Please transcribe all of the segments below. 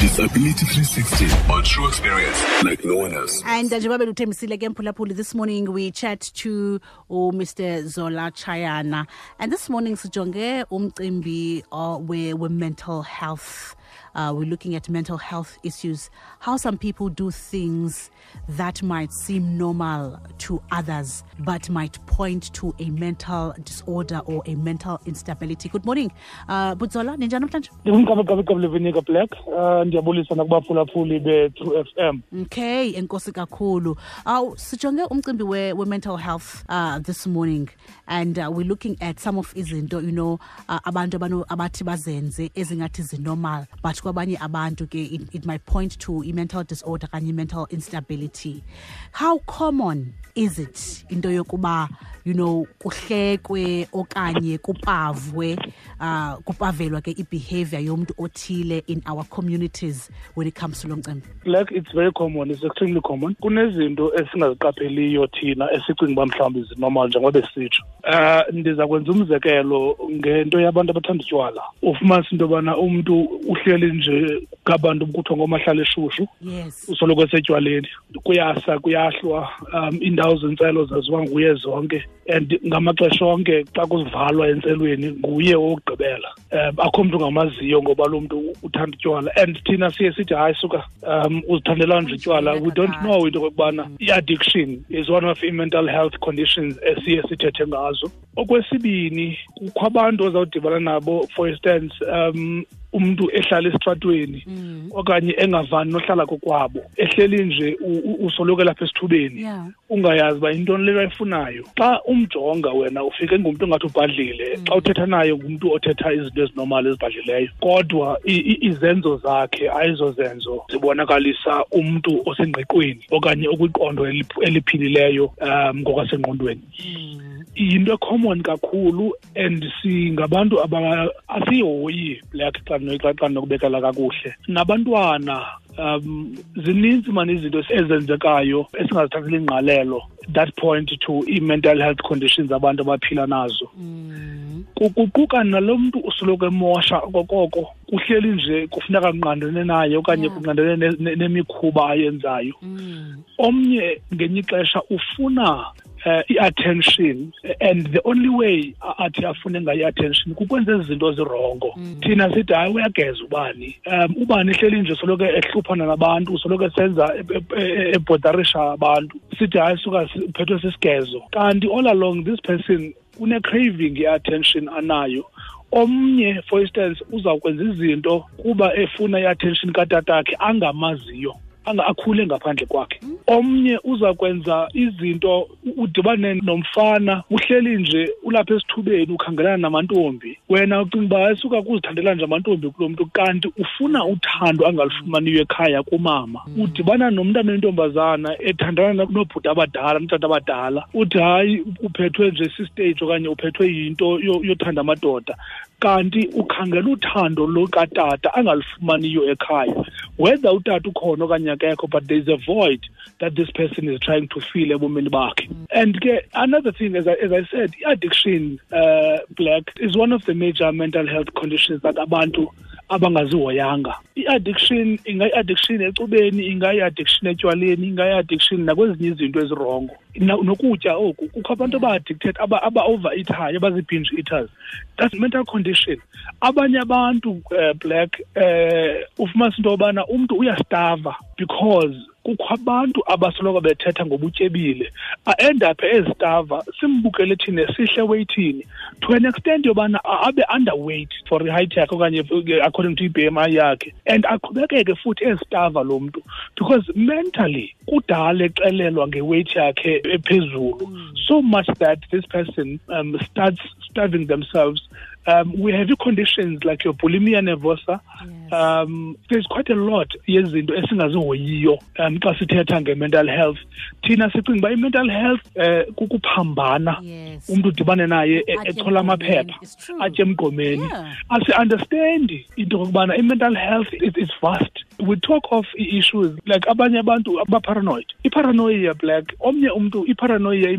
Disability 360 on true experience like no one else. And uh, njengoba beluthembisile ke mphulaphuli this morning we chat to uh, Mr Zola Tshayana and this morning sijonge umcimbi uh, we we mental health uh, we're looking at mental health issues, how some people do things that might seem normal to others, but might point to a mental disorder or a mental instability. Good morning, uh, Butzola, ninjani namhlanje? ndingumqabaqabaqabu levinika black um ndiyabulisa nakubaphulaphuli be-true f m Okay, enkosi kakhulu. Uh, sijonge umcimbi we, we mental health uh, this morning and uh, we're looking at some of izinto, you know, uh, abantu abathi bazenze ezingathi zinormal but kwabanye abantu ke it, it might point to i-mental disorder kanye mental instability. How common is it into yokuba you know kuhlekwe okanye kupavwe uh kupavelwa ke i-behavior yomntu othile in our communities when it comes to lo mcimbi like it's very common it's extremely common. Kunezinto esingaziqapheliyo thina esicinga uba mhlawumbi zinormal njengoba besitsho um ndiza kwenza umzekelo ngento yabantu abathanda utywala. Ufumanisa into yobana umntu uhleli nje ngabantu kuthiwa ngomahlala eshushu yes. Usoloko esetywaleni kuyasa kuyahlwa um iindawo zentselo zaziwa nguye zonke. And ngamaxesha onke xa kuvalwa entselweni nguye wokugqibela. Um akho mntu ngamaziyo ngoba lo mntu uthanda utywala. And thina siye sithi hayi suka um uzithandela nje utywala. We don't know into okokubana i-addiction is one of i-mental health conditions esiye sithethe ngazo. Okwesibini kukho abantu ozawudibana nabo for instance um umntu ehlala esitratweni okanye engavani nohlala kokwabo ehleli nje usoloko lapha esithubeni. Ungayazi uba yintoni leyo ayifunayo. Xa umjonga wena ufike ngumntu ongathi ubhadlile xa uthetha naye ngumntu othetha izinto ezinormal ezibhadlileyo. Kodwa izenzo zakhe ayizozenzo zibonakalisa umntu osengqiqweni okanye okwiqondo eliphilileyo um ngokwasengqondweni yinto ecommon kakhulu and singabantu asihoyi black xa xa- ndinokubekela kakuhle. Nabantwana um zininzi mani izinto ezenzekayo esingazithathela ingqalelo that point to i-mental health conditions abantu abaphila nazo. Kuquka nalo mntu usoloko emosha okokoko kuhleli nje kufuneka kunqandene naye okanye Yeah. kunqandene ne- ne- nemikhuba ayenzayo. Omnye ngenye ixesha ufuna uh, i-attention. And the only way athi afune ngayo i-attention kukwenza ezi zinto zirongo. Thina sithi hayi uyageza ubani? Um ubani ehleli nje soloko ehluphana nabantu soloko senza ebhodarisha e- e- abantu? Sithi hayi suka phethwe sisigezo. Kanti all along this person une-craving i-attention anayo. Omnye for instance uzawukwenza izinto kuba efuna i-attention katatakhe angamaziyo. anga akhule ngaphandle kwakhe. Omnye uza kwenza izinto udibane nomfana uhleli nje ulapha esithubeni ukhangelana namantombi. Wena ucinga uba esuka kuzithandela nje amantombi kulo mntu kanti ufuna uthando angalufumaniyo ekhaya kumama. Udibana nomntana wentombazana ethandana na- noobhuti abadala notata abadala. Uthi hayi uphethwe nje sistage okanye uphethwe yinto yothanda amadoda kanti ukhangela uthando lokatata angalufumaniyo ekhaya. Whether utata ukhona okanye akekho but there is a void that this person is trying to fill ebomini bakhe. And ke another thing as I, as I said i-addiction uh, black is one of the major mental health conditions that abantu abangazihoyanga i-addiction ingayi-addiction ecubeni ingayi-addiction etywaleni ingayi-addiction nakwezinye izinto ezirongo. Nokutya oku kukho abantu aba-addicted aba- aba-overeatayo abazii-binge eaters. That's mental condition. Abanye abantu uh, black uh, ufumanisa into yobana umntu uyastava because kukho abantu abasoloko bethetha ngobutyebile. Aendaphe ezitava simbukele thina sihle weyithini to an extent yobana abe underweight for i-height yakhe okanye according to i-b m i yakhe. And aqhubekeke futhi ezitava lo mntu. Because mentally kudala exelelwa ngeweight yakhe ephezulu. So much that this person um, starts starving themselves um, we have conditions like your bulimia nervosa. Yes. um, there's quite a lot yezinto esingazihoyiyo um, xa sithetha nge-mental health. Thina sicinga uba i-mental health um kukuphambana. Yes. Umntu udibane naye echola ethola amaphepha atye emgqomeni. Yeah. asi-understandi into yokokubana i-mental health is, is vast. We talk of i-issues like abanye abantu abaparanoid iparanoia black. Omnye umntu iparanoia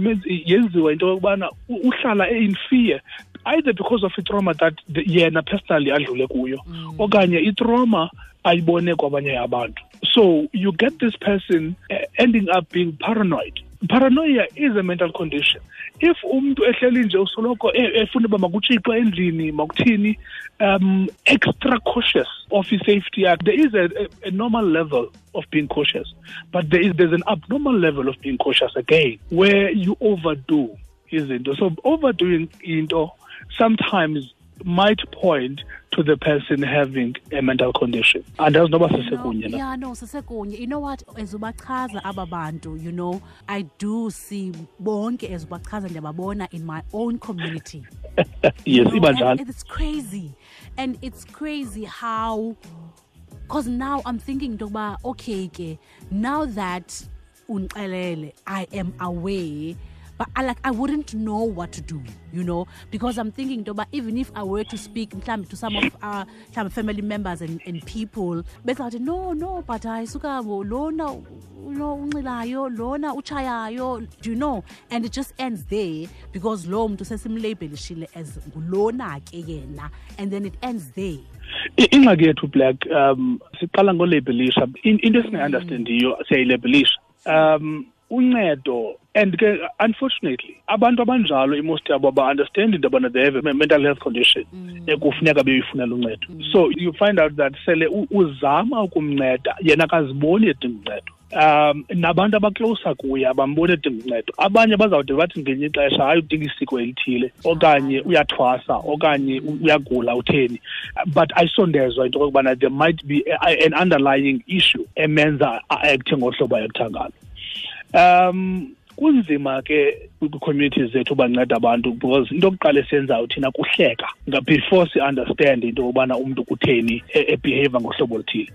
yenziwa into yokubana uhlala e-in fear either because of itrauma that the- yena personally adlule kuyo okanye itrauma ayibone kwabanye abantu. So you get this person uh, ending up being paranoid. Paranoia is a mental condition. If umntu ehleli nje usoloko efuna uba makutshixwe endlini makuthini um extra cautious of i-safety yakhe there is a, a, a normal level of being cautious but there is there's an abnormal level of being cautious again where you overdo izinto. So overdoing into sometimes might point to the person having a mental condition. Andazi noba sisekunye na yeah no sisekunye you know what? As ubachaza aba bantu you know i do see bonke as ubachaza ndiyababona in my own community. Yes know, iba and njalo it's crazy. And it's crazy how because now i'm thinking into okay ke now that undixelele i am aware but I, like i wouldn't know what to do you know? Because i'm thinking yokuba even if i were to speak to some of our mhlawumbi family members and, and people bezawuthi no no but hayi sukabo lona lo unxilayo lona utshayayo do you know? And it just ends there because lo mntu sesimlabelishile as ngulona ke yena and then it ends there. I- ingxaki yethu black um siqala ngolabelisha In- into esingayi-understandiyo siyayilabelisha um uncedo. And ke unfortunately abantu abanjalo imost yabo ba-understand into yobana they have a mental health condition mm. ekufuneka beyifunela uncedo mm. so you find out that sele uzama ukumnceda yena akaziboni edinga uncedo um nabantu abaklosa kuye abamboni edinga uncedo abanye bazawude bathi ngenye ixesha hayi udinga isiko elithile. Okanye ah. uyathwasa okanye uyagula utheni. But ayisondezwa into okokubana there might be an underlying issue emenza aacthe ngohlobo ayekutha ngalo um kunzima ke kwi-communities zethu ubanceda abantu because into yokuqala esiyenzayo thina kuhleka before si-understand into yokubana umntu kutheni e- ngohlobo oluthile.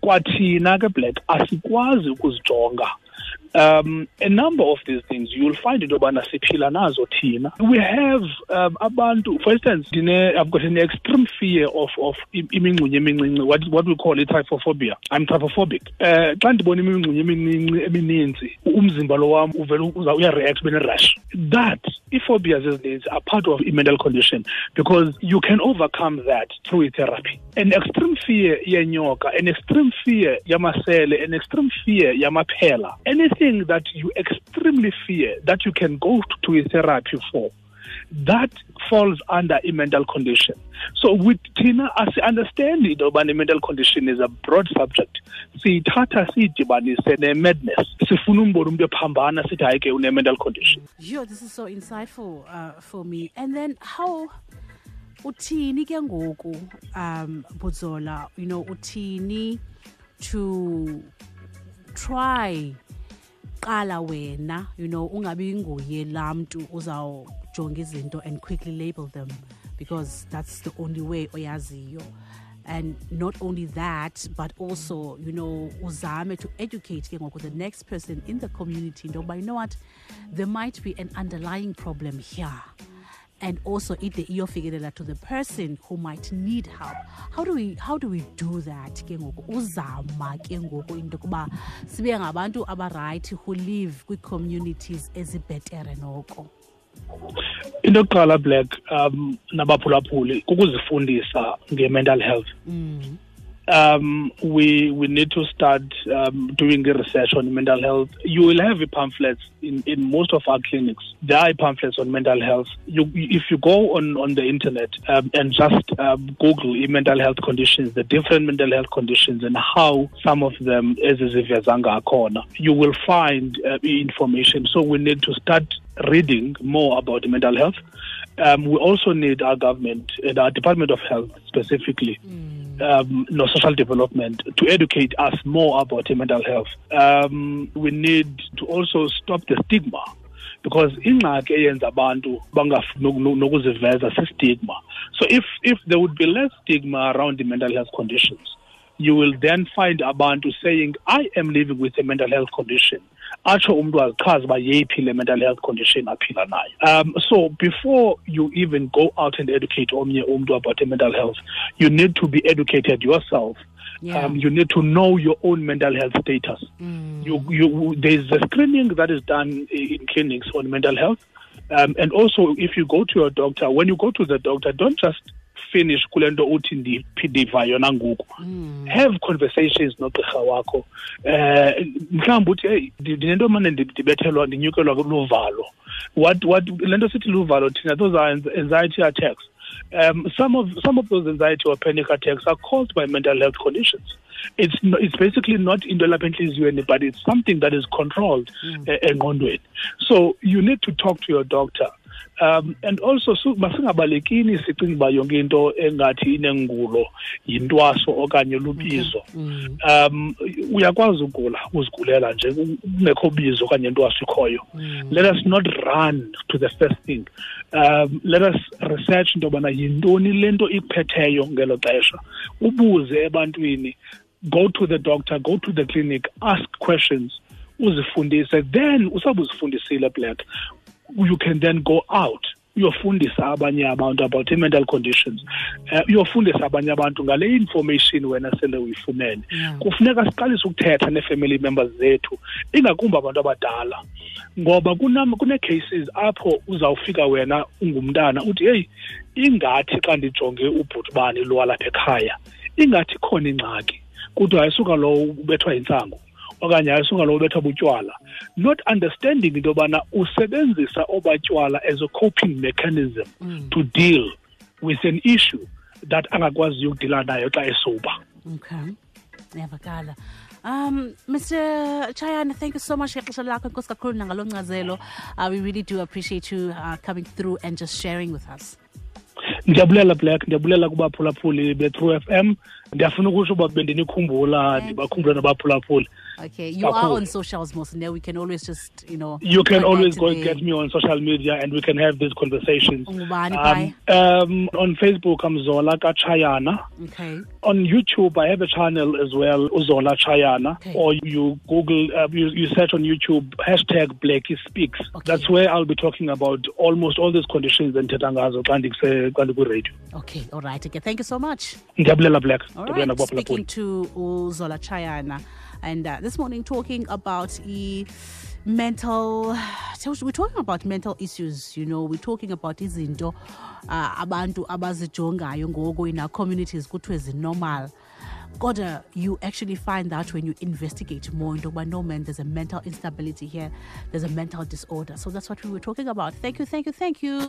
Kwathina ke black asikwazi ukuzijonga um a number of these things you'll find into yobana siphila nazo thina. We have um, abantu for instance ndine i've got an extreme fear of of im- emincinci what, what we call i-trypophobia i'm trypophobic uh, xa ndibona imingxunye emincinci emininzi umzimba lo wam uvele uyareact ube ne-rash that ii-phobias ezininzi are part of i-mental condition because you can overcome that through therapy. An extreme fear yenyoka an extreme fear yamasele an extreme fear yamaphela anything that you extremely fear that you can go to a therapy for that falls under a mental condition. So with thina asi-understand into yobana i-mental condition is a broad subject. Siyithatha siyidibanise ne-madness sifuna umbona umntu ephambana sithi hayi ke une-mental condition. Yo, this is so insightful uh, for me. And then how uthini ke ngoku um Buzola, you know, uthini to try qala wena, you know, ungabi nguye lamntu uzawujonga izinto and quickly label them because that's the only way oyaziyo. and not only that but also you know uzame to educate ke ngoku the next person in the community into yokuba you know what there might be an underlying problem here and also ide iyofikelela to the person who might need help. How do we how do we do that? Ke ngoku uzama ke ngoku into yokuba sibe ngabantu abarayithi who live kwii-communities ezibhetere noko. Into yokuqala black um nabaphulaphuli kukuzifundisa nge-mental health um, we we need to start um, doing the research on mental health. You will have pamphlets in, in most of our clinics. There are pamphlets on mental health. You, if you go on, on the internet um, and just um, Google mental health conditions, the different mental health conditions, and how some of them as is zanga corner, you will find uh, information. So we need to start reading more about mental health. Um, we also need our government and our Department of Health specifically um, no social development to educate us more about mental health. Um, we need to also stop the stigma because ingxaki eyenza abantu nokuziveza sistigma. So if if there would be less stigma around the mental health conditions you will then find abantu saying i am living with a mental health condition atsho umntu uba yeyiphi le mental health condition aphila nayo. Um so before you even go out and educate omnye umntu about mental health you need to be educated yourself. Yeah. um, you need to know your own mental health status. You, you, there's a screening that is done in clinics on mental health. Um, and also if you go to your doctor when you go to the doctor don't just finish kule nto uthi ndiva yona ngoku have conversations nogqirha wakho eh mhlawumbi uthi hey ndinento mane ndibethelwa ndinyukelwa luvalo what what le nto sithi luvalo thina those are anxiety attacks um, some of some of those anxiety or panic attacks are caused by mental health conditions. It's no, it's basically not into lapha but it's something that is controlled mm. uh, So you need to talk to your doctor. Um and also masingabalekini sicinga uba yonke into engathi inengulo yintwaso okanye lubizo mm. um uyakwazi ugula uzigulela nje kungekho bizo okanye intwaso ikhoyo mm. let us not run to the first thing. Um let us research into yobana yintoni le nto ikuphetheyo ngelo xesha. Ubuze ebantwini go to the doctor go to the clinic ask questions uzifundise then usabe uzifundisile black you can then go out uyofundisa abanye abantu about i-mental conditions. Uh, uyofundisa abanye abantu ngale information wena sele uyifumene. Kufuneka siqalise ukuthetha nee-family members zethu ingakumbi abantu abadala ngoba kune-cases apho uzawufika wena ungumntana uthi heyi ingathi xa ndijonge ubhutibani lwalapha walapha ekhaya ingathi khona ingxaki kudwa ayisuka lowo ubethwa yintsangu okanye ayisuka lo ubethwa butywala. Not understanding into yobana usebenzisa obatywala as a coping mechanism mm. to deal with an issue that angakwaziyo ukudila nayo xa esoba. Okay. Iyavakala. Um mr Tshayana thank you so much ngexesha lakho inkosi kakhulu nangalo ncazelo. Uh, we really do appreciate you uh, coming through and just sharing with us ndiyabulela black ndiyabulela kubaphulaphuli be-true f m ndiyafuna ukusho uba bendinikhumbula ndibakhumbula nabaphulaphuli Okay, you are on socials most. We can always just, you know. You can always go and get me on social media and we can have these conversations. Um, um, on Facebook, I'm Zola Kachayana. Okay. On YouTube, I have a channel as well, uzola Chayana. Okay. Or you Google, uh, you, you search on YouTube, hashtag Blackie Speaks. Okay. That's where I'll be talking about almost all these conditions in Tetangazo, Kandiku Radio. Okay, all right. Okay, thank you so much. Black. All right, speaking to Zola Tshayana. And uh, this morning, talking about e mental we're talking about mental issues you know we're talking about izinto uh, abantu abazijongayo ngoku in our communities kuthiwe normal kodwa you actually find that when you investigate more into but no man there's a mental instability here there's a mental disorder so that's what we were talking about thank you thank you thank you